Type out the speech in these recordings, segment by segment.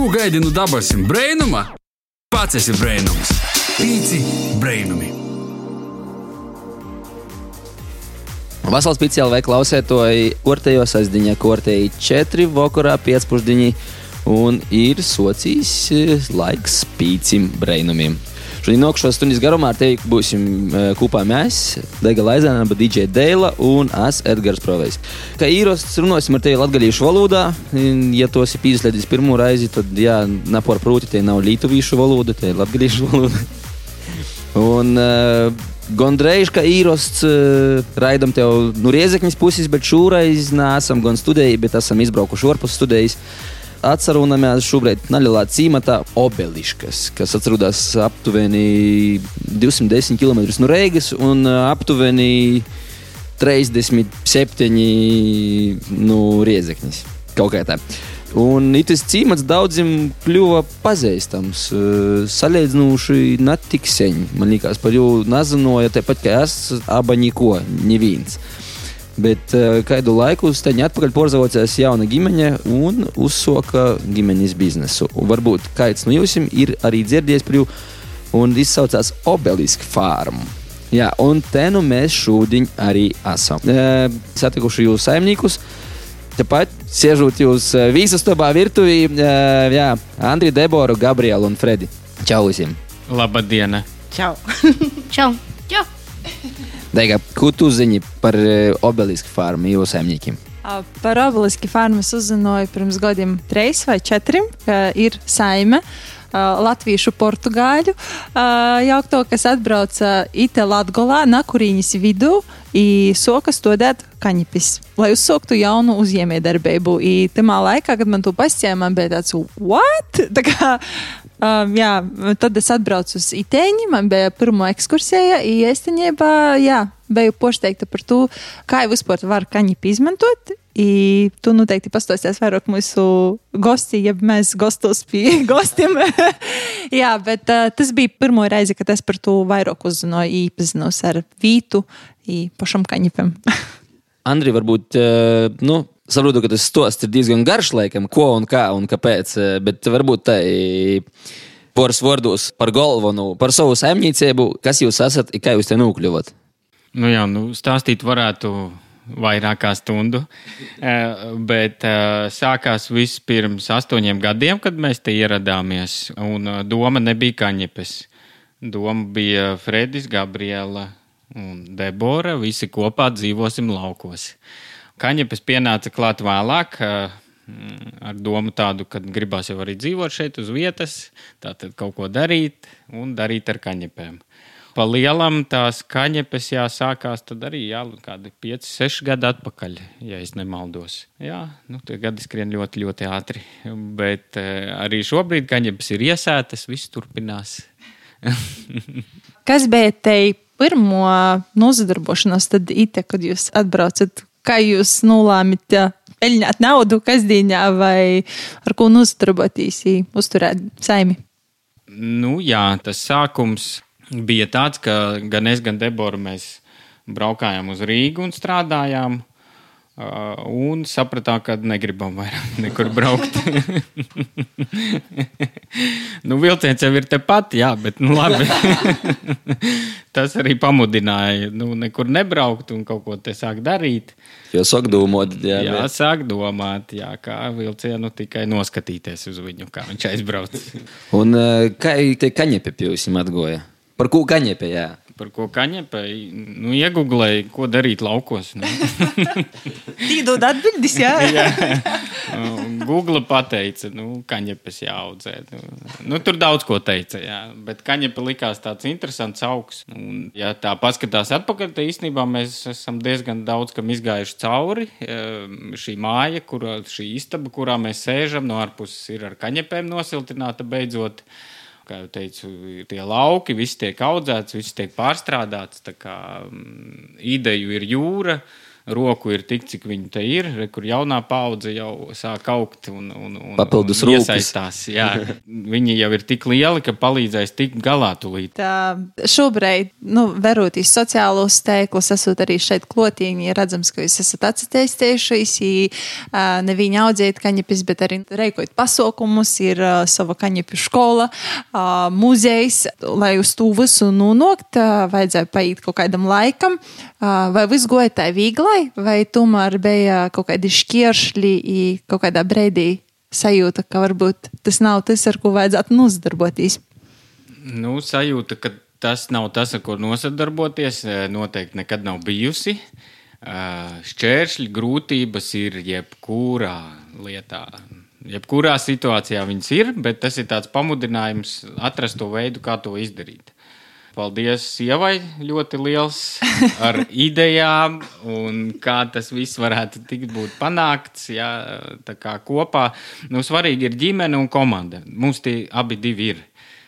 Ko gaidi no dabasim brainuma? Pats esi brainums. Pīci brainumi. Vasaras klausiet to kortejo sasdiņā, korteja 4, vakarā 5. Un ir socijas eh, laiks pīcim brainumiem. Šodien nokšos stundas garumā ar tevi būsim uh, kopā mēs, Dega Laizēna, DJ Deila un es Edgars Provejs. Kā īrosts runāsim ar tevi latgalīšu valodā, ja to esi pīzlēdis pirmo reizi, tad jā, napor prūti, te nav lītuvīšu valoda, te ir latgalīšu valoda. un uh, Gondrejš, ka īrosts uh, raidam tev no nu, Riezekņas puses, bet šoreiz neesam gan studēji, bet esam izbraukuši ārpus studējas atcerunāmies šobrīd nelielā cīmatā Obeliškas, kas atrodas aptuveni 210 km no Reigas un aptuveni 37 no Riezekņas. Kaut kā tā. Un tas cīmats daudziem kļuva pazīstams. Salīdzinoši netik sen. Man liekas, par viņu nezināja tāpat kā es, aba neko, neviens. Bet uh, kādu laiku steņā atpakaļ porzavocējās jauna ģimene un uzsoka ģimenes biznesu. Un varbūt kāds no jums ir arī dzirdējis par viņu un izsaucās Obelisk farmu. Jā, un te nu mēs šodien arī esam. E, satikuši jūs saimniekus. Tāpat sēžot jūs visas tobā virtuvī, e, jā, Andrija, Debora, Gabriela un Fredi. Čau visiem! Labdien! Čau! Čau! Daiga, ko tu zini par e, obelisku farmu jūsu saimniekiem? Par obelisku farmu es uzzināju pirms gadiem, trīs vai četriem, ka ir saime. Latviešu, portugāļu uh, jaukto, kas atbrauca Ite Latgolā, Nakurīņas vidū, i soka studēt kaņepis, lai uzsāktu jaunu uzņēmējdarbību. Tajā laikā, kad man to pastāstīja, man bija tāds, what? Tā kā Um, jā, tad es atbraucu uz Itēņu, man bija pirmā ekskursija, īstenībā, jā, biju pošteikta par to, kā jau vispār var kaņipi izmantot. I tu noteikti pastāstīsi vairāk mūsu gosti, ja mēs gostos pie gostiem. jā, bet uh, tas bija pirmo reizi, kad es par to vairāk uzzināju, īpazinos ar Vītu, pašam kaņipam. Andri, varbūt, uh, nu, saprotu, ka tas stosts ir diezgan garš, laikam, ko un kā un kāpēc. Eh, bet varbūt tā poras vārdos par galveno, par savu saimniecību, kas jūs esat un kā jūs te nokļuvat. Nu jā, nu, stāstīt varētu vairāk kā stundu. Eh, bet eh, sākās viss pirms astoņiem gadiem, kad mēs te ieradāmies. Un doma nebija kaņepes. Doma bija Fredis, Gabriela un Debora. Visi kopā dzīvosim laukos. Kaņepes pienāca klāt vēlāk. Ar domu tādu, ka gribās jau arī dzīvot šeit uz vietas, tātad kaut ko darīt un darīt ar kaņepēm. Pa lielam tās kaņepes jāsākās tad arī jā, kādi 5, 6 gadi atpakaļ, ja es nemaldos. Jā, nu, tie gadi skrien ļoti, ļoti ātri. Bet arī šobrīd kaņepes ir iesētas, viss turpinās. Kas bija te pirmo nozadarbošanās, tad ite, kad jūs atbraucat kā jūs nolēmāt peļņāt naudu kasdienā vai ar ko nostrāboties, uzturēt saimi? Nu, jā, tas sākums bija tāds, ka gan es, gan Debora mēs braukājām uz Rīgu un strādājām. Uh, un sapratām, ka negribam vairāk nekur braukt. nu, vilciens jau ir tepat, jā, bet nu, labi. Tas arī pamudināja nu, nekur nebraukt un kaut ko te sākt darīt. Jo sāk domāt, jā, jā sāk domāt, jā, kā vilcienu tikai noskatīties uz viņu, kā viņš aizbrauc. un uh, kā te kaņepē pie jums atgoja? Par ko kaņepē, jā? Par ko kaņepē. Nu, iegūlēju, ko darīt laukos. Nu. Tīdod atbildes, jā. jā. Nu, Google pateica, nu, kaņepes jāaudzē. Nu, nu, tur daudz ko teica, jā. Bet kaņepe likās tāds interesants augs. Un, ja tā paskatās atpakaļ, tad īstenībā mēs esam diezgan daudz kam izgājuši cauri. Šī māja, kur, šī istaba, kurā mēs sēžam, no ārpuses ir ar kaņepēm nosiltināta beidzot kā jau teicu, tie lauki, viss tiek audzēts, viss tiek pārstrādāts. Kā, mm, ideju ir jūra, roku ir tik, cik viņi te ir. Re, kur jaunā paudze jau sāk augt un, un, un, Papildus un iesaistās. Jā, viņi jau ir tik lieli, ka palīdzēs tikt galā tūlīt. Tā, šobrīd, nu, verotīs sociālos tēklus, esot arī šeit klotīgi, ir redzams, ka jūs esat atsaistējušies, ne viņa audziet kaņepis, bet arī reikot pasaukumus, ir sava kaņepi skola, muzejs, lai uz to visu nonākt, vajadzēja paiet kaut kādam laikam. Vai viss goja tā vieglai, vai tomēr bija kaut kādi šķiršļi, i kaut kādā brīdī sajūta, ka varbūt tas nav tas, ar ko vajadzētu nozadarboties? Nu, sajūta, ka tas nav tas, ar ko nosadarboties, eh, noteikti nekad nav bijusi. Eh, Šķēršļi, grūtības ir jebkurā lietā. Jebkurā situācijā viņas ir, bet tas ir tāds pamudinājums atrast to veidu, kā to izdarīt. Paldies sievai ļoti liels ar idejām un kā tas viss varētu tikt būt panākts. Jā, tā kā kopā. Nu, svarīgi ir ģimene un komanda. Mums tie abi divi ir.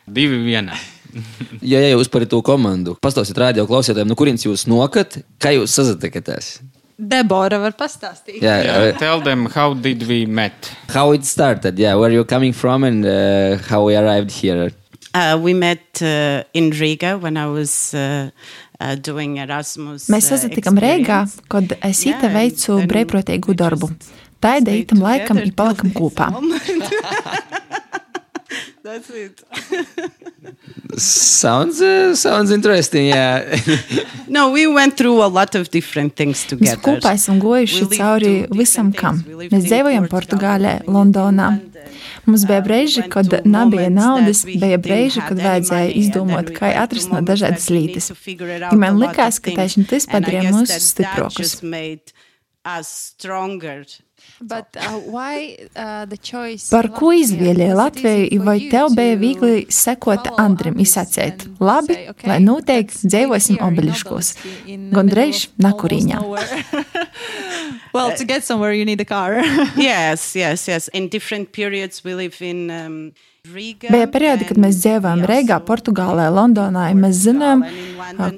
Divi vienā. Ja, ja jūs par to komandu pastāstāt radio klausītājiem, no kurienes jūs nokat, kā jūs sazināties? Debora var pastāstīt. Jā, Yeah, tell them how did we met? how it started, yeah, where you coming from and uh, how we arrived here. Uh, we met uh, in Riga when I was uh, doing Erasmus. Mēs sazatikām Rīgā, kad es īta veicu brīvprātīgu darbu. Taida ītam laikam ir palikam kopā. That's it. Sounds, uh, sounds interesting, yeah. No, we went through a lot of different things Mēs together. kopā esam gojuši cauri visam kam. Mēs in dzīvojam Portugal, Portugālē, Londonā. Mums bija Uh, brīži, kad nebija naudas, bija brīži, kad vajadzēja izdomāt, kā atrisināt dažādas lietas. to figure it I out man likās, ka tieši tas padarīja mūs stiprākus. Uh, why, uh, the choice Par ko it Latviju, vai you tev bija to viegli sekot follow Andrim, izsacēt? and Labi, say, okay, lai noteikti dzīvosim Nakuriņā. almost nowhere. well, to get somewhere, you need a car. yes, yes, yes. In different periods, we live in um. Bija periodi, kad mēs dzīvojām Rīgā, Portugālē, Londonā, un mēs zinām,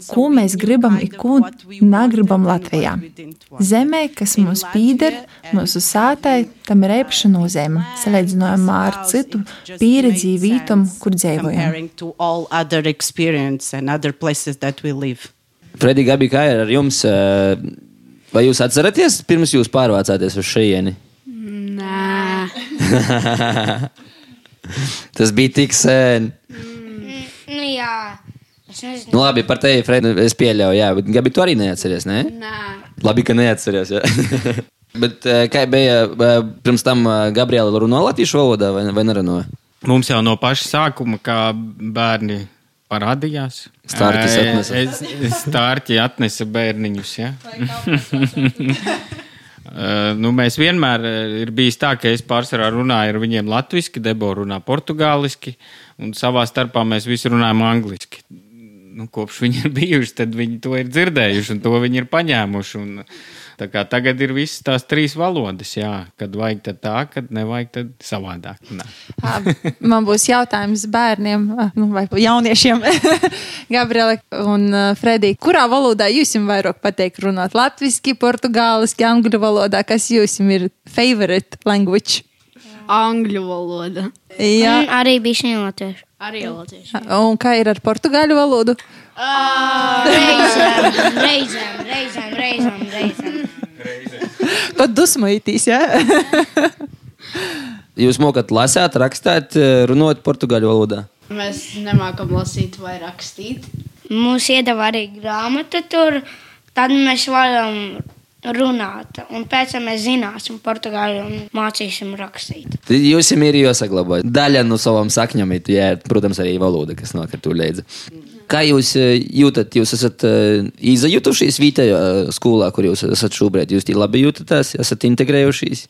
ko mēs gribam un ko negribam Latvijā. Zemē, kas mums pīder, mūsu sātai, tam ir īpaša nozīme, salīdzinājumā ar citu pieredzi vītam, kur dzīvojam. Fredī, Gabi, kā ir ar jums? uh, Vai jūs atceraties, pirms jūs pārvācāties uz šejieni? Nē, Tas bija tik sen. nu jā. Nu, labi, par tevi, Fred, es pieļauju, jā, bet Gabi, tu arī neatceries, ne? Nē, Labi, ka neatceries. Jā. Bet eh, kā bija eh, pirms tam eh, Gabriela runāja latviešu valodā vai, vai nerunāja? Mums jau no paša sākuma, kā bērni parādījās. Stārķis atnesa. es- Stārķi atnesa bērniņus. Ja? Uh, nu, mēs vienmēr uh, ir bijis tā, ka es pārsvarā runāju ar viņiem latviešu, Debora runā portugāliski, un savā starpā mēs visi runājam angliski. Nu, kopš viņi ir bijuši, tad viņi to ir dzirdējuši, un to viņi ir paņēmuši. Un, tā kā tagad ir visas tās trīs valodas, jā, kad vajag tad tā, kad nevajag tad savādāk. Man būs jautājums bērniem nu, vai jauniešiem, Gabriela un Fredī. Kurā valodā jūs jums vairāk patīk runāt? Latviešu, portugāliski, angļu valodā, kas jums ir favorite language? Angļu valoda. Jā, arī bija šī latviešu. Arī latviešu. un kā ir ar portugāļu valodu? Reizēm, reizēm, reizēm, reizēm, reizēm. Kad dusmojities, jā? Jūs mokat lasīt, rakstīt, eh, runāt portugāļu valodā. Mēs nemākam lasīt vai rakstīt. Mums iedeva arī grāmatu tur, tad mēs varam runāt. Un pēc tam mēs zināsim portugāļu un mācīsim rakstīt. Jūs jau ir jāsaglabā. Daļa no savām sakņām jā, protams, arī valoda, kas nāk ar to līdzi. Kā jūs eh, jūtat? Jūs esat uh, izjutušies vietējā eh, skolā, kur jūs esat šobrīd. Jūs tie labi jūtaties, esat integrējušies.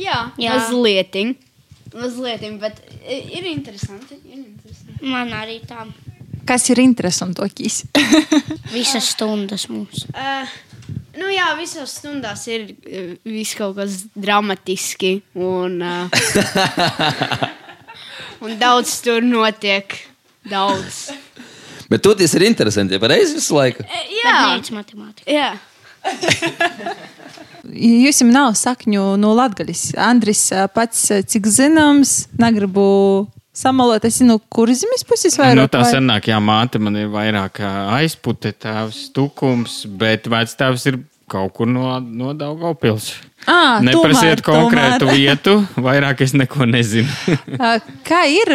Jā, Jā. mazliet. Mazliet, bet ir interesanti. Ir interesanti. Man arī tā Kas ir interesantākais? visas stundas mums. Uh, nu jā, visās stundās ir uh, viss kaut kas dramatiski. Un, uh, un daudz tur notiek. Daudz. Bet tur tas ir interesanti, ja pareizi visu laiku. E, jā, Nē, matemātika. jā. Jūs jau nav sakņu no Latvijas. Andris pats, cik zināms, negribu samalot. Es zinu, kur zemes puses vairāk. Nu, tā senāk, jā, māte man ir vairāk aizpute, tēvs tukums, bet vec tēvs ir kaut kur no, no Daugavpils. Ā, Neprasiet tomēr, konkrētu tomēr. vietu, vairāk es neko nezinu. Kā ir,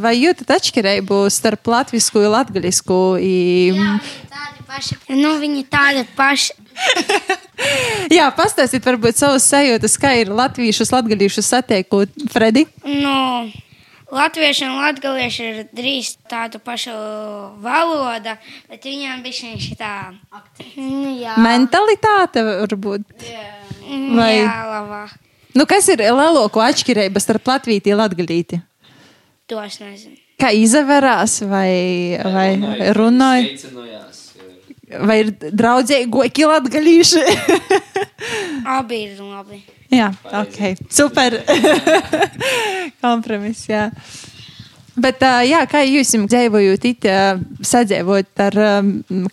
vai jūtat atšķirību starp latviešu un latviešu? Tādi paši. Nu, viņi tādi paši. Jā, pastāstiet varbūt savas sajūtas, kā ir latviešus, latviešus satiekot, Fredi. Nu, Latvieši un latvieši ir drīz tādu pašu valodu, bet viņiem bija šī tā jā. Mentalitāte varbūt. Vai- Jā, labāk. Nu, kas ir lielāko atšķirība starp latvīti un latgalīti? To es nezinu. Kā izavērās vai, vai runāja? Vai ir draudzīgi latgalīši? Abi ir labi. jā, ok. Super. Kompromiss, jā. Bet, jā, kā jūs dzīvojat, sadzīvot ar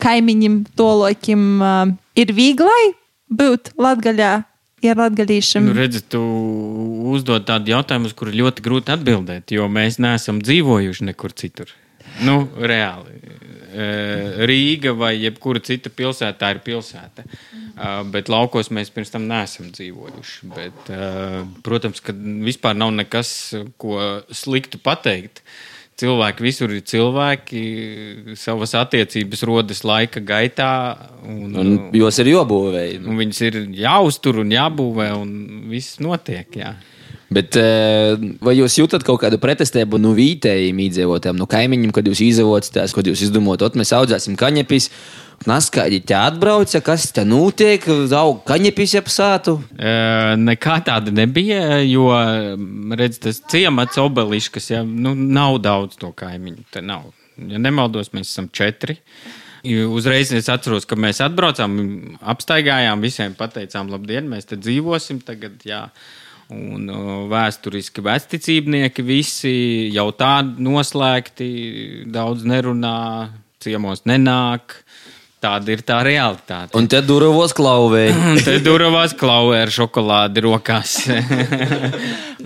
kaimiņiem, tolokiem, ir vieglai būt latgaļā, ja latgalīšiem? Nu, redzi, tu uzdod tādu jautājumu, uz kuru ļoti grūti atbildēt, jo mēs neesam dzīvojuši nekur citur. Nu, reāli. Eh, Rīga vai jebkura cita pilsēta tā ir pilsēta. Uh, bet laukos mēs pirms tam neesam dzīvojuši. Bet, uh, protams, ka vispār nav nekas, ko sliktu pateikt. Cilvēki visur ir cilvēki, savas attiecības rodas laika gaitā. Un, Un jos ir jābūvēja. un viņas ir jāuztur un jābūvē, un viss notiek. Jā. Bet eh, vai jūs jūtat kaut kādu pretestību no vietējiem iedzīvotājiem, no kaimiņiem, kad jūs izavotājat, kad jūs izdomājat, ot, mēs audzēsim kaņepis, naskaidri te atbrauca, kas te notiek, aug kaņepis apsātu? Eh, Nekā tāda nebija, jo redz, tas ciemats obeliškas, ja, nu, nav daudz to kaimiņu. te Nav. Ja nemaldos, mēs esam četri. Uzreiz es atceros, ka mēs atbraucām, apstaigājām, visiem pateicām, labdien, mēs te dzīvosim tagad. Jā. Un vēsturiski vecticībnieki visi jau tādi noslēgti, daudz nerunā, ciemos nenāk. Tāda ir tā realitāte. Un te durvos klauvēja. Un te durvās klauvē ar šokolādi rokās.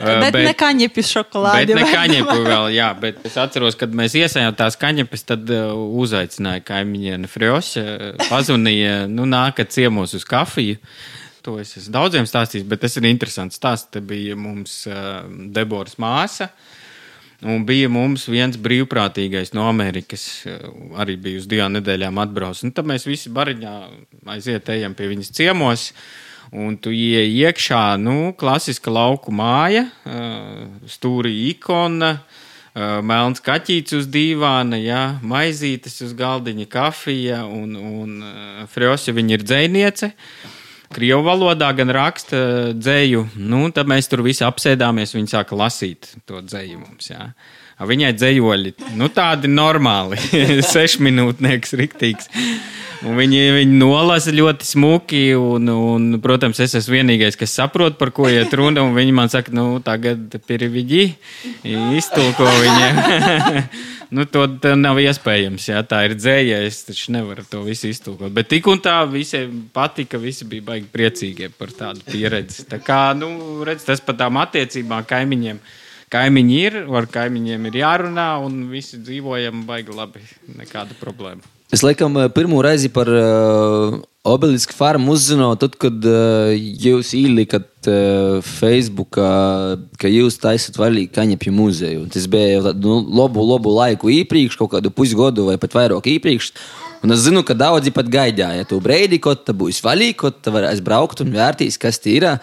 Bet, bet ne kaņepis šokolādi. Bet ne kaņepu vēl, jā. Bet es atceros, kad mēs iesājām tās kaņepes, tad uh, uzaicināja kaimiņiene Frjoša. Pazvanīja, nu, nākat ciemos uz kafiju. To es esmu daudziem stāstījis, bet tas ir interesants stāsts. Te bija mums uh, Deboras māsa. Un bija mums viens brīvprātīgais no Amerikas, uh, arī bija uz divām nedēļām atbraucis. Tad mēs visi bariņā aiziet, ejam pie viņas ciemos. Un tu ieej iekšā, nu, klasiska lauku māja, uh, stūri ikona, uh, melns kaķītis uz dīvāna, jā, maizītes uz galdiņa, kafija un, un uh, Frjosa viņa ir dzēniece. Krievu valodā gan raksta dzēju, nu, tad mēs tur visi apsēdāmies, viņi sāka lasīt to dzēju mums, jā. Viņai dzējoļi, nu tādi normāli, sešminūtnieks riktīgs. Un viņi, viņi nolasa ļoti smuki, un, un, protams, es esmu vienīgais, kas saprot, par ko iet runa. un Viņi man saka, nu, tagad ir viņi iztulko viņiem. nu, to nav iespējams. Jā, tā ir dzēja, es taču nevaru to visu iztulkot. Bet tik un tā visiem patika, visi bija baigi priecīgie par tādu pieredzi. Tā kā, nu, redz, tas par tām attiecībām kaimiņiem. Kaimiņi ir, ar kaimiņiem ir jārunā, un visi dzīvojam baigi labi. Nekāda problēma. Es laikam eh, pirmo reizi par uh, obelisku farmu uzzināju, tad, kad uh, jūs ielikat uh, Facebookā, ka jūs taisat vaļīgi kaņepju muzeju. Tas bija nu, labu, labu laiku iepriekš, kaut kādu pusgadu vai pat vairāk iepriekš. Un es zinu, ka daudzi pat gaidīja to brīdi, kad būs vaļīgi, kad varēs braukt un vērtīs, kas tie ir.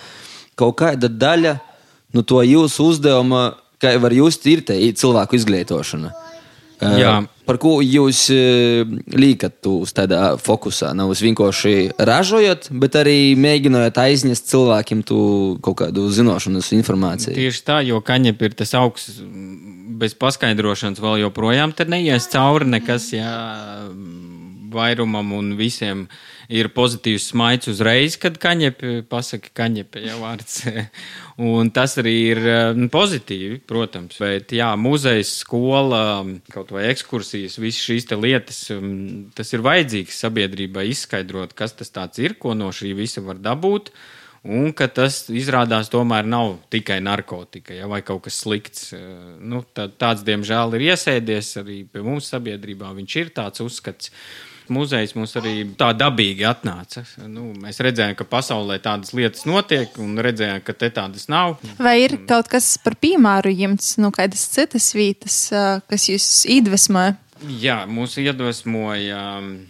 Kaut kāda daļa no to jūsu uzdevuma, kā var just, ir tā cilvēku izglītošana. Uh, Jā. Par ko jūs uh, liekat uz tādā fokusā? Nav vienkārši ražojat, bet arī mēģināt aiznest cilvēkiem kaut kādu zināšanas informāciju. Tieši tā, jo kaņepē ir tas augsts, bez paskaidrošanas vēl joprojām te neies cauri nekas. Jā, vairumam un visiem ir pozitīvs smaids uzreiz, kad kaņepi pasaka kaņepi jau vārds. un tas arī ir nu, pozitīvi, protams. Bet jā, muzejs, skola, kaut vai ekskursijas, visas šīs lietas, tas ir vajadzīgs sabiedrībai izskaidrot, kas tas ir, ko no šī visa var dabūt. Un ka tas izrādās tomēr nav tikai narkotika ja, vai kaut kas slikts. Nu, tā, tāds, diemžēl, ir iesēdies arī pie mums sabiedrībā. Viņš ir tāds uzskats. Muzejs mums arī tā dabīgi atnāca. Nu, mēs redzējām, ka pasaulē tādas lietas notiek, un redzējām, ka te tādas nav. Vai ir kaut kas par piemēru jums, no kādas citas vietas, kas jūs iedvesmoja? Jā, mūs iedvesmoja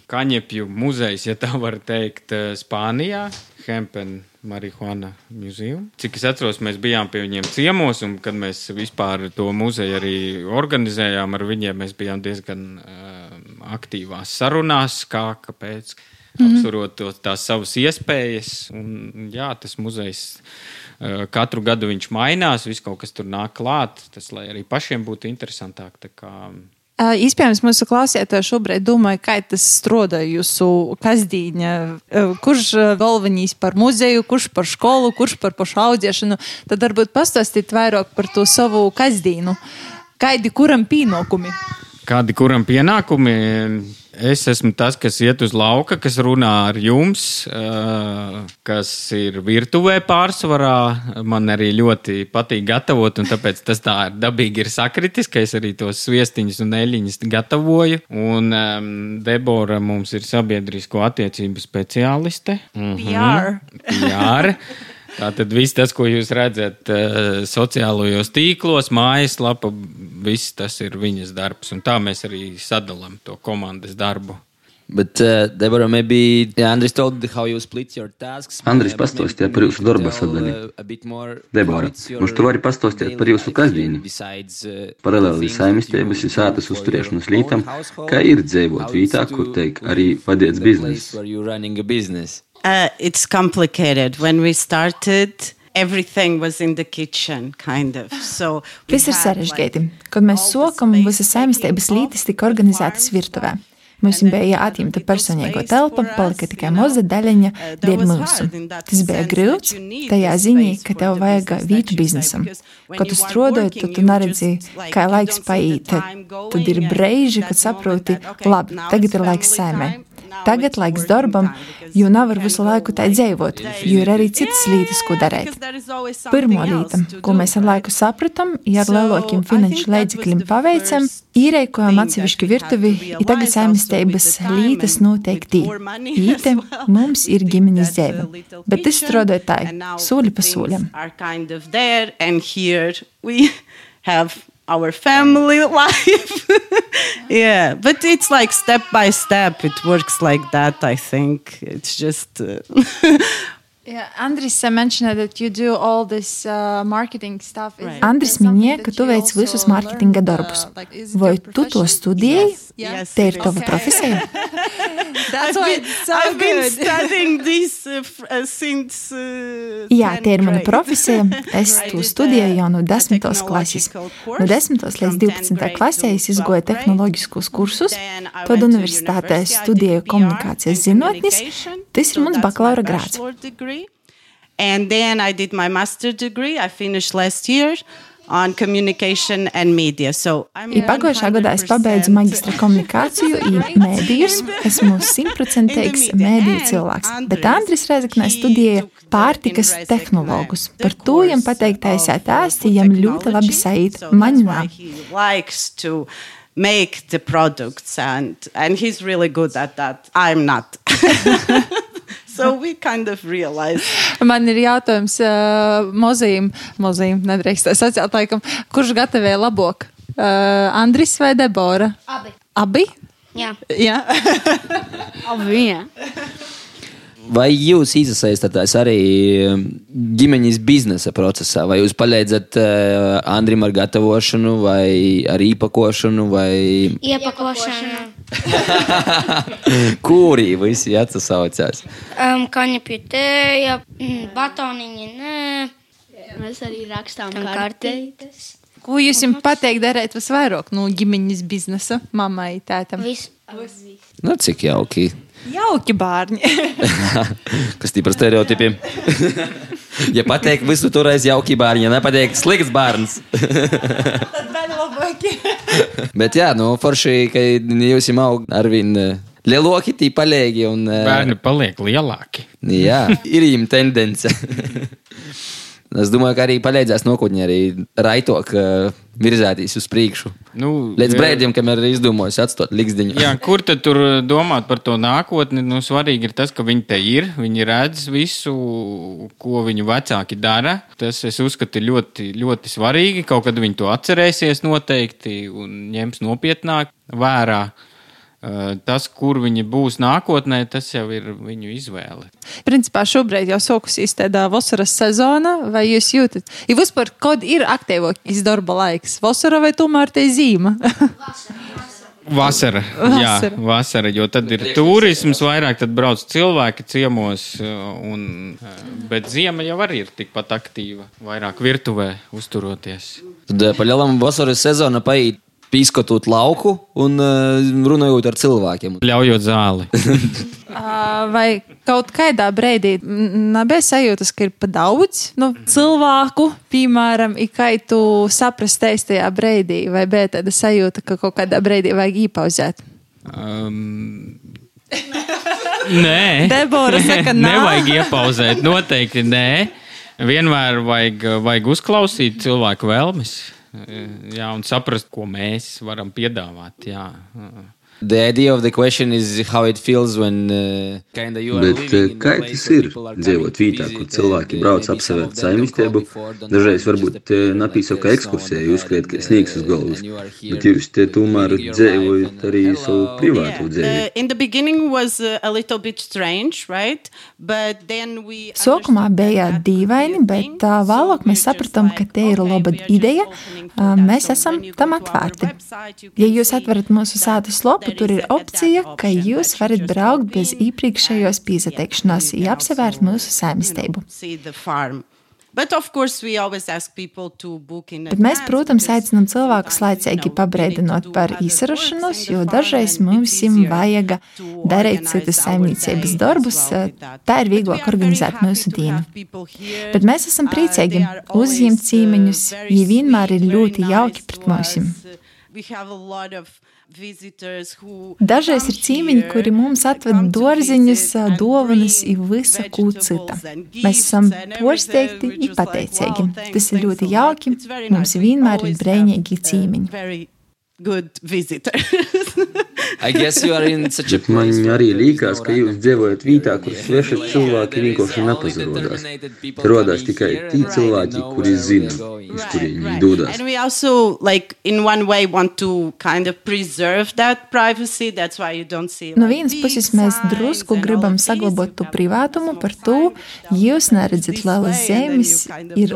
Kaņepju muzejs, ja tā var teikt, Spānijā, Hempen Marihuana muzeju. Cik es atceros, mēs bijām pie viņiem ciemos, un kad mēs vispār to muzeju arī organizējām ar viņiem, mēs bijām diezgan uh, aktīvās sarunās, kā, kāpēc, mm -hmm. apsverot tās savas iespējas. Un, jā, tas muzejs uh, katru gadu viņš mainās, viss kaut kas tur nāk klāt, tas, lai arī pašiem būtu interesantāk. Iespējams, mūsu klausītāji šobrīd domāja, kā tas strādā jūsu kasdīņa. Kurš galvenais par muzeju, kurš par skolu, kurš par pašu audziešanu. Tad varbūt pastāstīt vairāk par to savu kasdīnu. Kādi kuram pienākumi? Kādi kuram pienākumi? Es esmu tas, kas iet uz lauka, kas runā ar jums, kas ir virtuvē pārsvarā. Man arī ļoti patīk gatavot, un tāpēc tas tā ir dabīgi ir sakritis, ka es arī tos sviestiņus un eļļiņus gatavoju. Un um, Debora mums ir sabiedrisko attiecību speciāliste. -hmm. PR. PR. Tātad viss tas, ko jūs redzat uh, sociālajos tīklos, mājaslapa, viss tas ir viņas darbs. Un tā mēs arī sadalām to komandas darbu. But, uh, Deborah, maybe yeah, Andris told how you split your tasks. Andris pastāstīja par jūsu darba sadali. Debora, mums tu vari pastāstīt par jūsu kasdienu. Paralēli saimistības ir sātas uzturēšanas lītam, kā ir dzīvot vītā, kur teik arī vadiets biznesa. Uh, it's complicated. When we started, everything was in the kitchen, kind of. So Viss ir sarežģīti. Kad mēs sokam, visas saimniecības lītis tika organizētas virtuvē. Mums bija jāatņemta personīgo telpa, palika tikai maza daļiņa dēļ mūsu. Tas bija grūts, tajā ziņā, ka tev vajag vītu biznesam. Kad tu strādāji, tad tu neredzi, kā laiks paiet. Tad ir brīži, kad saproti, labi, tagad ir laiks saimē. Tagad laiks darbam, jo nevar visu laiku tā dzīvot, jo ir arī citas lietas, ko darīt. Pirmā lieta, ko mēs ar laiku sapratām, ja ar lielākiem finanšu līdzekļiem paveicam, īrēkojam atsevišķu virtuvi, ir tagad saimniecības lietas noteikti. Īte mums ir ģimenes dzīve, bet es strādāju tā, soli pa solim. our family life. yeah, but it's like step by step. It works like that. I think it's just. Uh, Yeah, Andris mentioned that you do all this uh, marketing stuff. Right. Andris minēja, ka tu veic visus mārketinga darbus. Uh, like, Vai tu to studēji? Yes. Yes. Te ir tava profesija. That's why it's so I've been good. studying this uh, uh, since. Uh, Jā, tie ir mana profesija. Es to studēju jau no 10. klases. No 10. līdz 12. klasē es izgoju tehnoloģiskos kursus. Tad universitātē studēju komunikācijas zinātnes. Tas ir mans bakalaura grāds. And then I did my master degree. I finished last year. On communication and media. So I pagājušā gadā es pabeidzu maģistra komunikāciju un mēdījus. Esmu simtprocentīgs mēdīju cilvēks, bet Andris Rezeknē studēja pārtikas tehnologus. Par to viņam pateiktais ēsti, viņam ļoti labi. Man nav. Make the products and and he's really good at that. I'm not. so we kind of realized. Man ir jautājums uh, mozīm, mozīm nedrīkst sacīt, laikam, kurš gatavoja labāk? Uh, Andris vai Debora? Abi. Abi? Jā. Jā. Abi, jā. Vai jūs iesaistāties arī um, ģimenes biznesa procesā, vai jūs palīdzat uh, Andrim ar gatavošanu, vai ar īpakošanu, vai iepakošanu? Kuri visi atsaucās? Um, Kaņepju tēja, batoniņi, nē. Mēs arī rakstām kartītes. Ko jūs jums pateikt darīt visvairāk no ģimenes biznesa, mammai, tētam? Viss. Nu, cik jauki. Jauki bērni. Kas ir par stereotipiem? ja pateikt visu toreiz jauki bērni, ja nepateikt slikts bērns. Tad vēl labāk. Bet jā, nu, forši, ka jūs jau aug arvien eh, lielāki, tī palīgi. Un, eh, Bērni paliek lielāki. Jā, ir viņam tendence. Es domāju, ka arī palīdzēs nākotnē, arī raitok uh, virzēties uz priekšu. Nu, Līdz brīdim, kamēr ir izdomājis atstāt likteņu. Jā, kur tad tur domāt par to nākotni? Nu, svarīgi ir tas, ka viņi te ir. Viņi redz visu, ko viņu vecāki dara. Tas, es uzskatu, ir ļoti, ļoti svarīgi. Kaut kad viņi to atcerēsies noteikti un ņems nopietnāk vērā. Uh, Tas, kur viņi būs nākotnē, tas jau ir viņu izvēle. Principā šobrīd jau sākusies tāda vasaras sezona, vai jūs jūtat? Ja vispār, kad ir aktīvākais darba laiks? Vasara vai tomēr te zīme? Vasara, jā, Vasara. jo tad ir turisms, vairāk tad brauc cilvēki ciemos, uh, un, uh, bet ziema jau arī ir tikpat aktīva, vairāk virtuvē uzturoties. Tad eh, pa lielam vasaras sezona paiet pīskotot lauku un uh, runājot ar cilvēkiem. Ļaujot zāli. Vai kaut kādā brīdī nebija sajūtas, ka ir pa daudz nu, cilvēku, piemēram, kā tu saprast tajā brīdī, vai bija tāda sajūta, ka kaut kādā brīdī vajag īpauzēt? Um, nē, Debora saka, nā. nevajag iepauzēt. Noteikti nē. Vienmēr vajag, vajag uzklausīt cilvēku vēlmes. Jā, un saprast, ko mēs varam piedāvāt. Jā. The idea of the question is how it feels when uh, kinda you are Bet living in kā tas ir dzīvot vietā, kur visit, cilvēki uh, brauc never saimniecību? Dažreiz varbūt napīso ekskursija, someone jūs skriet, ka sniegs uz uh, galvas. Bet jūs te tomēr dzīvojat arī savu privātu dzīvi. the- in the beginning was uh, a little bit strange, right? But then we Sākumā bija dīvaini, bet uh, vēlāk mēs sapratām, ka te ir laba ideja. Uh, mēs esam tam atvērti. Ja jūs atverat mūsu sātas lopu, tur ir opcija, ka jūs varat braukt bez iepriekšējos piesateikšanās, ja apsevērt mūsu saimniecību. But of course, we always ask people to book in Bet mēs, protams, aicinām cilvēkus laicīgi pabrēdinot par in jo dažreiz mums vajag darīt citas saimniecības darbus. Tā ir vieglāk organizēt mūsu dienu. Bet mēs esam Uh, priecīgi uzņemt uh, cīmeņus, ja vienmēr ir ļoti jauki pret mums. We have a lot of Dažreiz ir here, kuri mums atved dārziņus, dāvanas, visu ko and Mēs esam. We're un pateicīgi. Tas ir ļoti jauki. Mums vienmēr ir brīnīgi have, cīmeņi. very good visitors. I guess you are in such a Bet man place arī liekas, ka jūs dzīvojat vietā, kur sveši cilvēki vienkārši only nepazarodās. Rodās tikai tie cilvēki, kuri zina, uz Right, kurien viņi right. dodas. And we also, like, in one way, want to kind of preserve that privacy. That's why you don't see. No vienas puses mēs drusku gribam to have privātumu par to, jūs neredzat lielas zemes, ir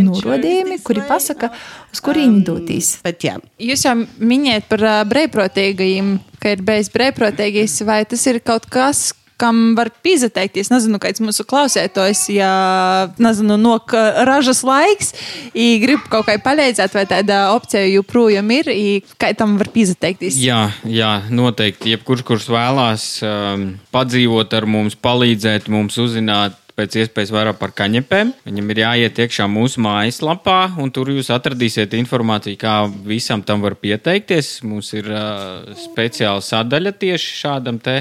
norādījumi, this kuri pasaka, uz kurieni doties. But yeah, Jūs jau minējat par uh, brīvprātīgajiem, ka ir bijis brīvprātīgais, vai tas ir kaut kas, kam var pieteikties. Nezinu, kāds mūsu klausētājs, ja nezinu, nok ražas laiks, i grib kaut kā palīdzēt, vai tāda opcija joprojām ir, kā tam var pieteikties. Jā, jā, noteikti. Jebkurš, kurš vēlās um, padzīvot ar mums, palīdzēt mums uzzināt pēc iespējas vairāk par kaņepēm, viņam ir jāiet iekšā mūsu mājaslapā, un tur jūs atradīsiet informāciju, kā visam tam var pieteikties. Mums ir uh, speciāla sadaļa tieši šādam te.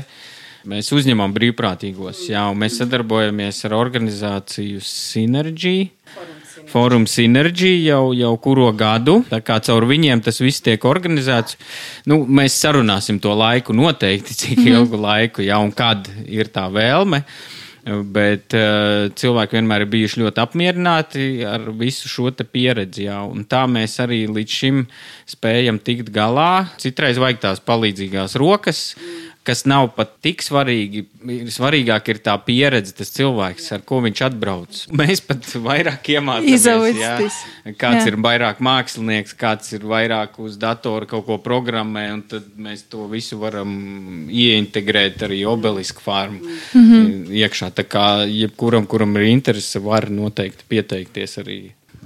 Mēs uzņemam brīvprātīgos, jā, un mēs sadarbojamies ar organizāciju Synergy. Fórum Synergy jau, jau kuro gadu. Tā kā caur viņiem tas viss tiek organizēts. Nu, mēs sarunāsim to laiku noteikti, cik ilgu laiku, ja un kad ir tā vēlme. Bet uh, cilvēki vienmēr ir bijuši ļoti apmierināti ar visu šo pieredzi. Jā, un tā mēs arī līdz šim spējam tikt galā. Citreiz vajag tās palīdzīgās rokas, kas nav pat tik svarīgi. Svarīgāk ir tā pieredze, tas cilvēks, ar ko viņš atbrauc. Mēs pat vairāk iemācāmies. Kāds Jā. ir vairāk mākslinieks, kāds ir vairāk uz datora kaut ko programmē, un tad mēs to visu varam ieintegrēt arī obelisku farmu mm -hmm. iekšā. Tā kā jebkuram, kuram ir interese, var noteikti pieteikties arī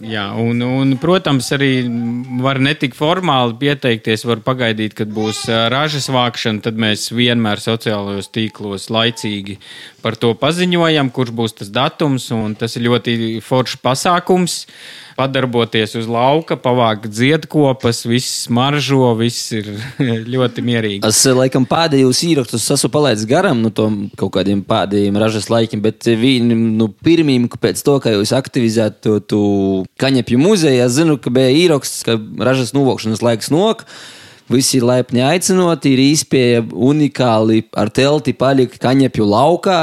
Jā, un, un, protams, arī var ne tik formāli pieteikties, var pagaidīt, kad būs ražas vākšana. Tad mēs vienmēr sociālajos tīklos laicīgi par to paziņojam, kurš būs tas datums. Tas ir ļoti foršs pasākums. Padarboties uz lauka, pavākt ziedkopas, viss maržo, viss ir ļoti mierīgi. Es eh, laikam pēdējos īrakstus esmu palaidis garām no nu, kaut kādiem pēdējiem ražas laikiem, bet viņi nu, pirmiem, pēc to, ka jūs aktivizējat to, to kaņepju muzeju, es zinu, ka bija īraksts, ka ražas novokšanas laiks nok. Visi laipni aicinoti, ir īspēja unikāli ar telti palikt kaņepju laukā,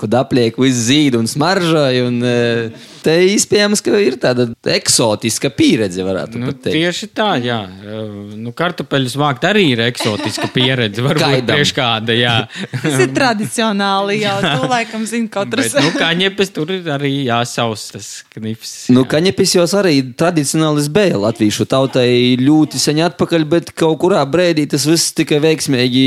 kad apliek viss zīd un smaržoja. Un, uh, te iespējams, ka ir tāda eksotiska pieredze, varētu nu, teikt. Tieši tā, jā. Nu, kartupeļus vākt arī ir eksotiska pieredze. Varbūt priekš kāda, jā. Tas ir tradicionāli, jau tu laikam zini katrs. Bet, nu, kaņepes tur ir arī jāsaus tas knips. Jā. Nu, kaņepes jau arī tradicionālis bija latviešu tautai ļoti sen atpakaļ, bet kaut kurā brīdī tas viss tika veiksmīgi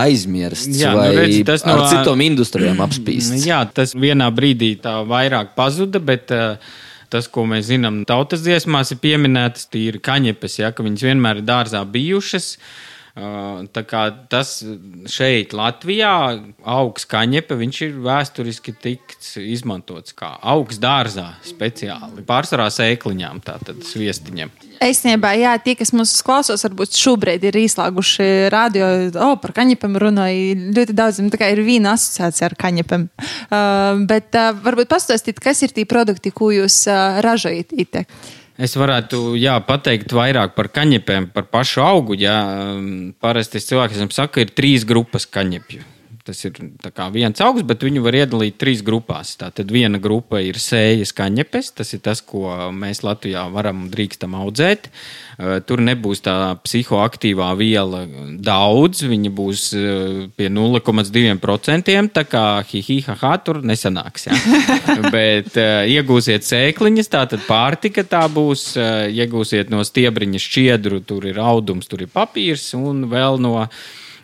aizmirsts. Jā, nu, redz, tas no citām industrijām apspīsts. Jā, tas vienā brīdī tā vairāk pazuda bet uh, tas, ko mēs zinām, tautas dziesmās ir pieminētas tīri kaņepes, ja, ka viņas vienmēr ir dārzā bijušas. Tā kā tas šeit, Latvijā, augsts kaņepe, viņš ir vēsturiski tikts izmantots kā augsts dārzā speciāli. Pārsvarā sēkliņām, tātad sviestiņiem. Īstenībā, jā, tie, kas mūs klausās, varbūt šobrīd ir izslēguši radio, oh, par kaņepēm runāja. Ļoti daudz, tā kā ir viena asociācija ar kaņepēm. Uh, bet uh, varbūt pastāstīt, kas ir tie produkti, ko jūs uh, ražojat? Ite? Es varētu jā, pateikt vairāk par kaņepēm, par pašu augu. Jā. Parasti cilvēkiem saka, ka ir trīs grupas kaņepju. Tas ir viens augs, bet viņu var iedalīt trīs grupās. Tātad viena grupa ir sējas kaņepes, tas ir tas, ko mēs Latvijā varam un drīkstam audzēt. Tur nebūs tā psihoaktīvā viela daudz, viņa būs pie 0,2%. Tā kā hihihaha tur nesanāks. Bet iegūsiet sēkliņas, tātad pārtika tā būs. Iegūsiet no stiebriņa šķiedru, tur ir audums, tur ir papīrs un vēl no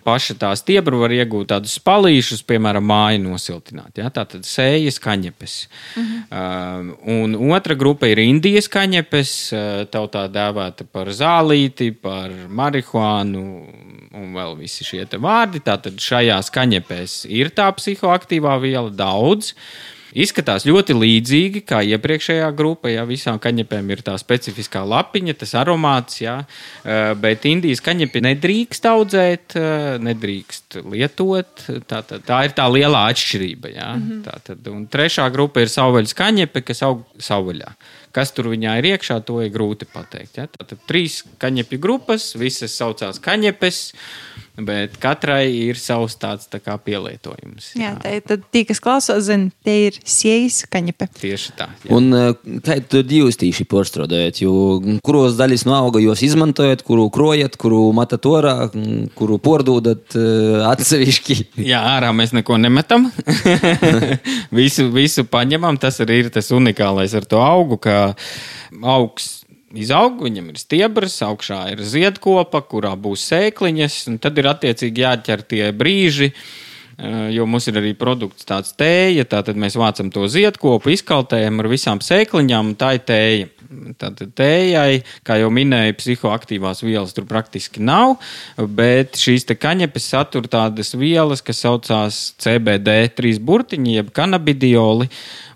paša tā stiebra var iegūt tādus spalīšus, piemēram, māju nosiltināt. Ja? Tā tad sējas kaņepes. Uh -huh. uh, un otra grupa ir Indijas kaņepes, uh, tautā dēvēta par zālīti, par marihuānu un vēl visi šie vārdi. Tātad šajās kaņepēs ir tā psihoaktīvā viela daudz. Uh, Izskatās ļoti līdzīgi kā iepriekšējā grupa. Jā, visām kaņepēm ir tā specifiskā lapiņa, tas aromāts, jā, eh, bet Indijas kaņepi nedrīkst audzēt, eh, nedrīkst lietot. Tā, tā, tā ir tā lielā atšķirība. Jā. Mm -hmm. tā, tad, un trešā grupa ir savvaļas kaņepe, kas aug savvaļā. Kas tur viņā ir iekšā, to ir grūti pateikt. Ja? Tātad trīs kaņepju grupas, visas saucās kaņepes. Bet katrai ir savs tāds tā kā pielietojums. Jā, jā tā ir tad tie, kas klausās, zina, tie ir siejas kaņepe. Tieši tā. Jā. Un eh, kā tad jūs tīši porstrādājat? Kuros daļas no auga jūs izmantojat, kuru krojat, kuru matat orā, kuru pordodat eh, atsevišķi? jā, ārā mēs neko nemetam. visu, visu paņemam. Tas arī ir tas unikālais ar to augu, ka augs izaug, viņam ir stiebrs, augšā ir ziedkopa, kurā būs sēkliņas, un tad ir attiecīgi jāķer tie brīži. Eh, jo mums ir arī produkts tāds tēja, tātad mēs vācam to ziedkopu, izkaltējam ar visām sēkliņām, un tā ir tēja. Tātad tējai, kā jau minēju, psihoaktīvās vielas tur praktiski nav, bet šīs kaņepes satur tādas vielas, kas saucās CBD, trīs burtiņi, jeb kanabidioli,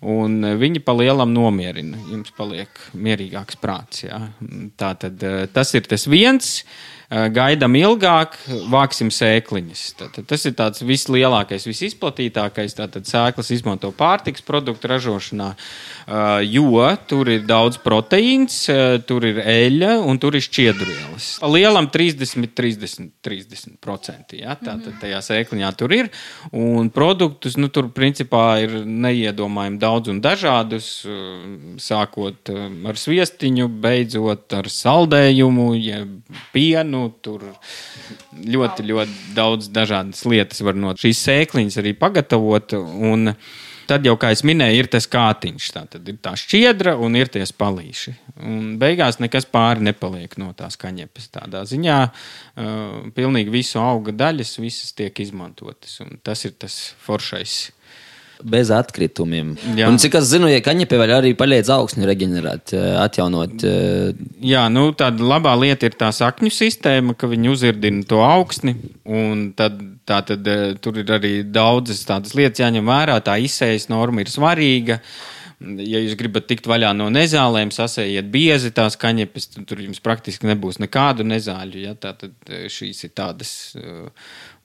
un viņi pa lielam nomierina. Jums paliek mierīgāks prāts. Jā. Tātad eh, tas ir tas viens. Eh, gaidām ilgāk, vāksim sēkliņas. Tātad, tas ir tāds vislielākais, visizplatītākais. Tātad sēklas izmanto pārtiks produktu ražošanā, eh, jo tur ir daudz proteīns, eh, tur ir eļļa un tur ir šķiedrvielas. Lielam 30, 30, 30%. Ja? Tātad tajā sēkliņā tur ir. Un produktus nu, tur principā ir neiedomājami daudz un dažādus, sākot ar sviestiņu, beidzot ar saldējumu, pienu nu, tur ļoti, ļoti daudz dažādas lietas var no šīs sēkliņas arī pagatavot. Un tad jau, kā jau minēju, ir tas kātiņš. Tā tad ir tā šķiedra un ir tie spalīši. Un beigās nekas pāri nepaliek no tās kaņepes. Tādā ziņā uh, pilnīgi visu auga daļas visas tiek izmantotas. Un tas ir tas foršais bez atkritumiem. Jā. Un cik es zinu, ja kaņepē vēl arī palīdz augsni reģenerēt, eh, atjaunot. eh, Jā, nu tāda labā lieta ir tā sakņu sistēma, ka viņi uzirdina to augsni. Un tad, tā tad eh, tur ir arī daudzas tādas lietas jāņem vērā. Tā izsējas norma ir svarīga. Ja jūs gribat tikt vaļā no nezālēm, sasējiet biezi tās kaņepes, tad tur jums praktiski nebūs nekādu nezāļu. Ja? Tātad eh, šīs ir tādas uh,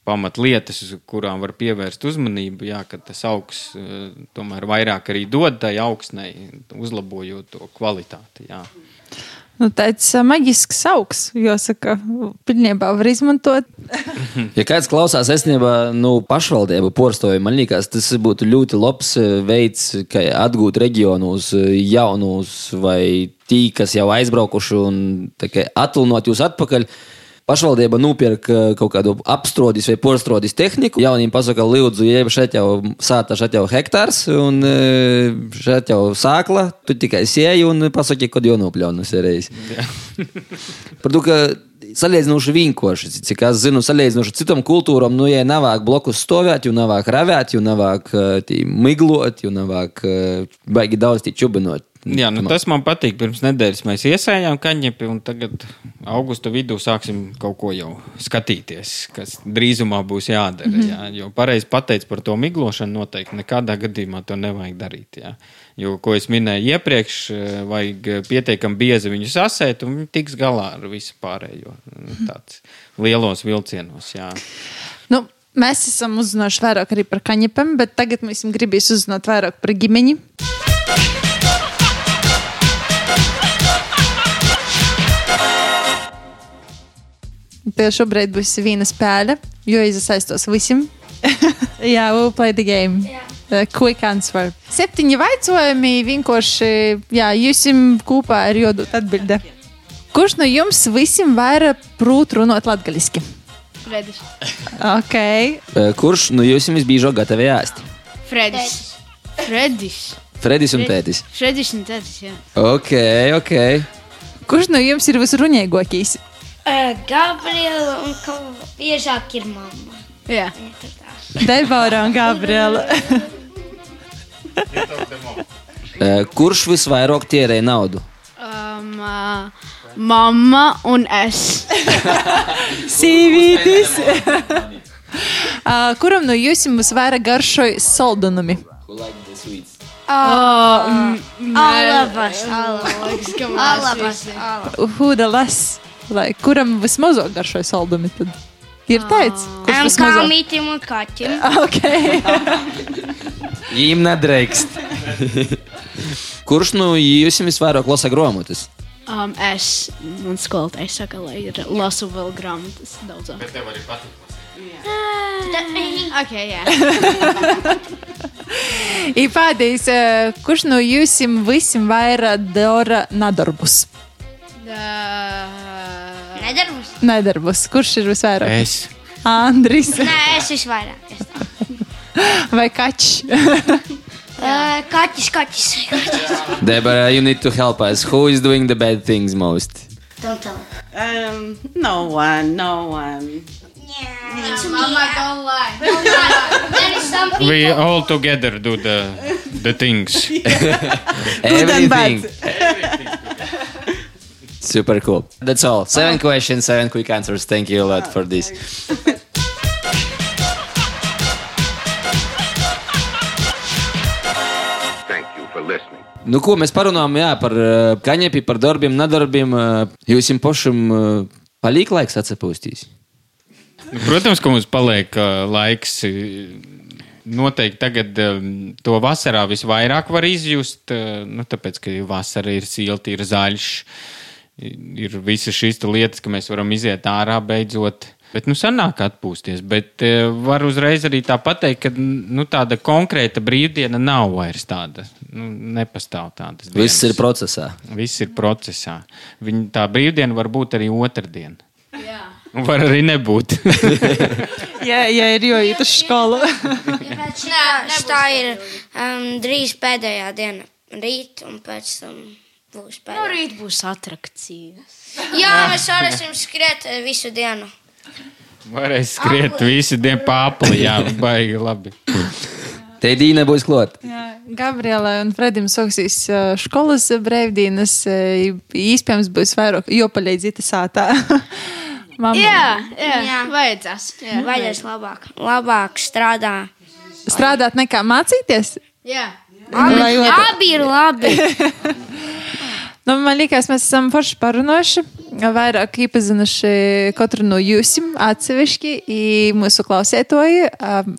pamatlietas, uz kurām var pievērst uzmanību. Jā, ka tas augsts uh, tomēr vairāk arī dod tai augsnei, uzlabojot to kvalitāti. Jā. Nu, tāds maģisks augs, jāsaka, pilnībā var izmantot. Ja kāds klausās, esnībā nu, pašvaldību porstoju, man liekas, tas būtu ļoti labs veids, kā atgūt reģionus jaunus vai tī, kas jau aizbraukuši un atvilnot jūs atpakaļ. Pašvaldība nopirka kaut kādu apstrādājis vai porstrādājis tehniku. Jauniem pasaka, lūdzu, jeb šeit jau sāta, šeit jau hektārs, un eh, šeit jau sākla. Tu tikai sēji un pasaki, kad jau nopļaunas reiz. Par to, ka salīdzinoši vienkārši, cik es zinu, salīdzinoši citam kultūram, nu, ja nevāk blokus stāvēt, jau nevāk ravēt, jau nevāk uh, miglot, jau nevāk uh, baigi daudz čubinot. Jā, nu, tas man patīk. Pirms nedēļas mēs iesējām kaņepī, un tagad augusta vidū sāksim kaut ko jau skatīties, kas drīzumā būs jādara. Mm -hmm. jā, jo pareizi pateicis par to miglošanu, noteikti nekādā gadījumā to nevajag darīt. Jā. Jo, ko es minēju iepriekš, vajag pietiekami biezi viņu sasēt, un viņi tiks galā ar visu pārējo. Tāds lielos vilcienos. Jā. Nu, mēs esam uzzinājuši vairāk arī par kaņepēm, bet tagad mums gribīs uzzināt vairāk par ģimeni. Tev šobrīd būs viena spēle, jo iesaistos visiem. Jā, we'll play the game. Uh, quick answer. Septiņi jautājumi vienkārši, jā, jūs kopā ar jodu atbildē. Kurš no jums visiem vairāk prūt runāt latgaliski? Fredis. Ok. Eh, Kurš no jums visbiežāk gatavi ēst? Fredis. Fredis. Fredis un Pētis. Fredis un Tētis, jā. Ok, ok. Kurš no jums ir visrunīgākais? Uh, Gabriela un ka biežāk ir mamma. Jā. Debora un Gabriela. Eh, Kurš visvairāk tērē naudu? Um, uh, mamma un es. Sīvītis. uh, kuram no jums visvairāk garšoja saldunumi? Oh, Alabas, Alabas. alabas, alabas. Who the less? Lai, kuram vismazāk garšoja saldumi? Tad? Ir teicis, kurš Un vismazāk? kāmītim un kaķim. Ok. Viņam nedrīkst. Kurš no jums visvairāk lasa grāmatas? Um, es un skolotājs saka, lai ir lasu vēl grāmatas daudzāk. Bet tev arī patīk. Ok, jā. Ir pēdējais, uh, kurš no jums visiem vairāk dara nadarbus? Nedarbus? Nedarbus. Kurš ir visvairāk? Es. Andris Nē, es visvairāk. Vai Kačs? Kaķis, kaķis. kaķis. Deborah, you need to help us. Who is doing the bad things most? Don't tell. Um, no one, no one. It's Mama, don't lie. There is some people. We all together do the, the things. and bad. Everything. Super cool. That's all. Seven questions, seven quick answers. Thank you a lot for this. Thank you for listening. Nu, ko mēs parunājam jā, par uh, kaņepī, par darbiem, nedarbiem. Uh, jūs jums pašam uh, palīk laiks atpūstīs. Protams, ka mums paliek uh, laiks. uh, Noteikti tagad um, to vasarā visvairāk var izjust. Uh, nu, tāpēc, ka vasara ir silta, ir zaļš, ir visas šīs lietas, ka mēs varam iziet ārā beidzot. Bet, nu, sanāk atpūsties. Bet uh, var uzreiz arī tā pateikt, ka nu, tāda konkrēta brīvdiena nav vairs tāda. Nu, nepastāv tādas. Viss dienas. ir procesā. Viss ir procesā. Viņa, tā brīvdiena var būt arī otrdiena. Un Var arī nebūt. Jā, ja ir jojūt uz skolu. Nē, tā ir um, drīz pēdējā diena. Rīt un pēc tam būs Nu, pēdējā. rīt būs atrakcijas. Jā, mēs varēsim skriet eh, visu dienu. Varēs skriet visu dienu pāri, jā, baigi labi. Te Dīna būs klāt. Gabriela un Fredim sāksīs skolas brīvdienas. Iespējams, būs vairāk, jo palīdzīt sātā. Mamma. Jā, jā, jā. vajadzēs. Jā. Vajadzēs labāk, labāk strādā. Strādāt nekā mācīties? Jā. Abi, abi ir labi. Nu, man liekas, mēs esam forši parunājuši, vairāk iepazinuši katru no jums atsevišķi. Mūsu klausētoji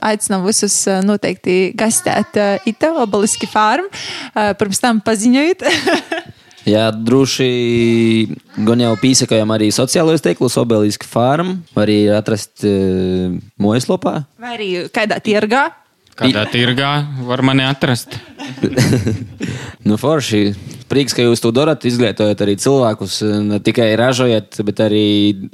aicinām visus noteikti gastēt Ita obeliski farmu, pirms tam paziņojot. Jā, droši gan jau pīsakojam arī sociālajos tīklos, obeliski farmu, arī atrast uh, mājaslapā. Vai arī kādā tirgā. Kādā tirgā var mani atrast? nu, forši. Prieks, ka jūs to darat, izglītojot arī cilvēkus. Ne tikai ražojat, bet arī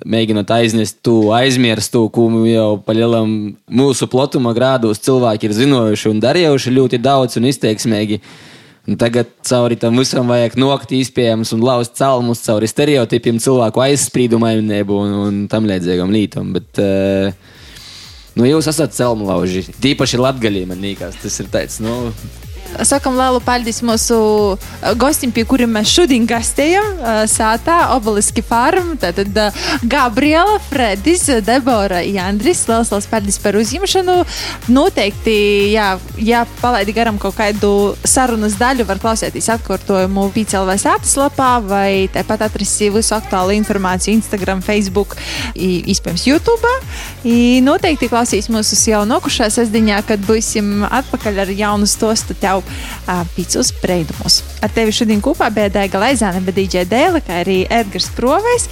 mēģinot aiznest to aizmirst, to, ko jau pa lielam mūsu platuma grādos cilvēki ir zinojuši un darījuši ļoti daudz un izteiksmīgi. Un tagad cauri tam visam vajag nokt īspējams un lauzt celmus cauri stereotipiem, cilvēku aizsprīdumainību un, un tam līdzīgam lītam. Bet, uh, Nu, jūs esat celmlauži. Tīpaši latgaļī man liekas, tas ir tāds. Nu, Sakam lielu paldies mūsu gostiem, pie kuriem mēs šodien gastējam. Sātā obeliski farm. Tātad Gabriela, Fredis, Debora, Jandris. Liels, liels paldies par uzņemšanu. Noteikti, jā, ja palaidi garam kaut kādu sarunas daļu, var klausēties atkārtojumu PCLV sātas lapā vai tāpat atrast visu aktuālu informāciju Instagram, Facebook, iespējams YouTube. I noteikti klausīs mūsu jau nokušā sestdiņā, kad būsim atpakaļ ar jaunu stostu tev uh, pīcis brīnumus. Ar tevi šodien kopā bija Daiga Laizāne, bet DJ Dēla, kā arī Edgars Provejs.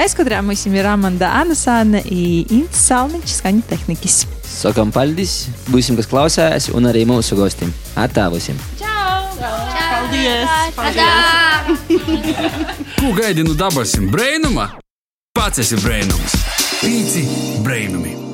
Aizkadrā mums ir Amanda Anasāne un Ints Salmiņš, skaņu tehnikas. Sakam paldies, būsim, kas klausās, un arī mūsu gostiem. Atā būsim! Čau! Paldies! Paldies! Ko gaidi no dabasim brēnuma? Pats esi brēnums! Pīci brēnumi!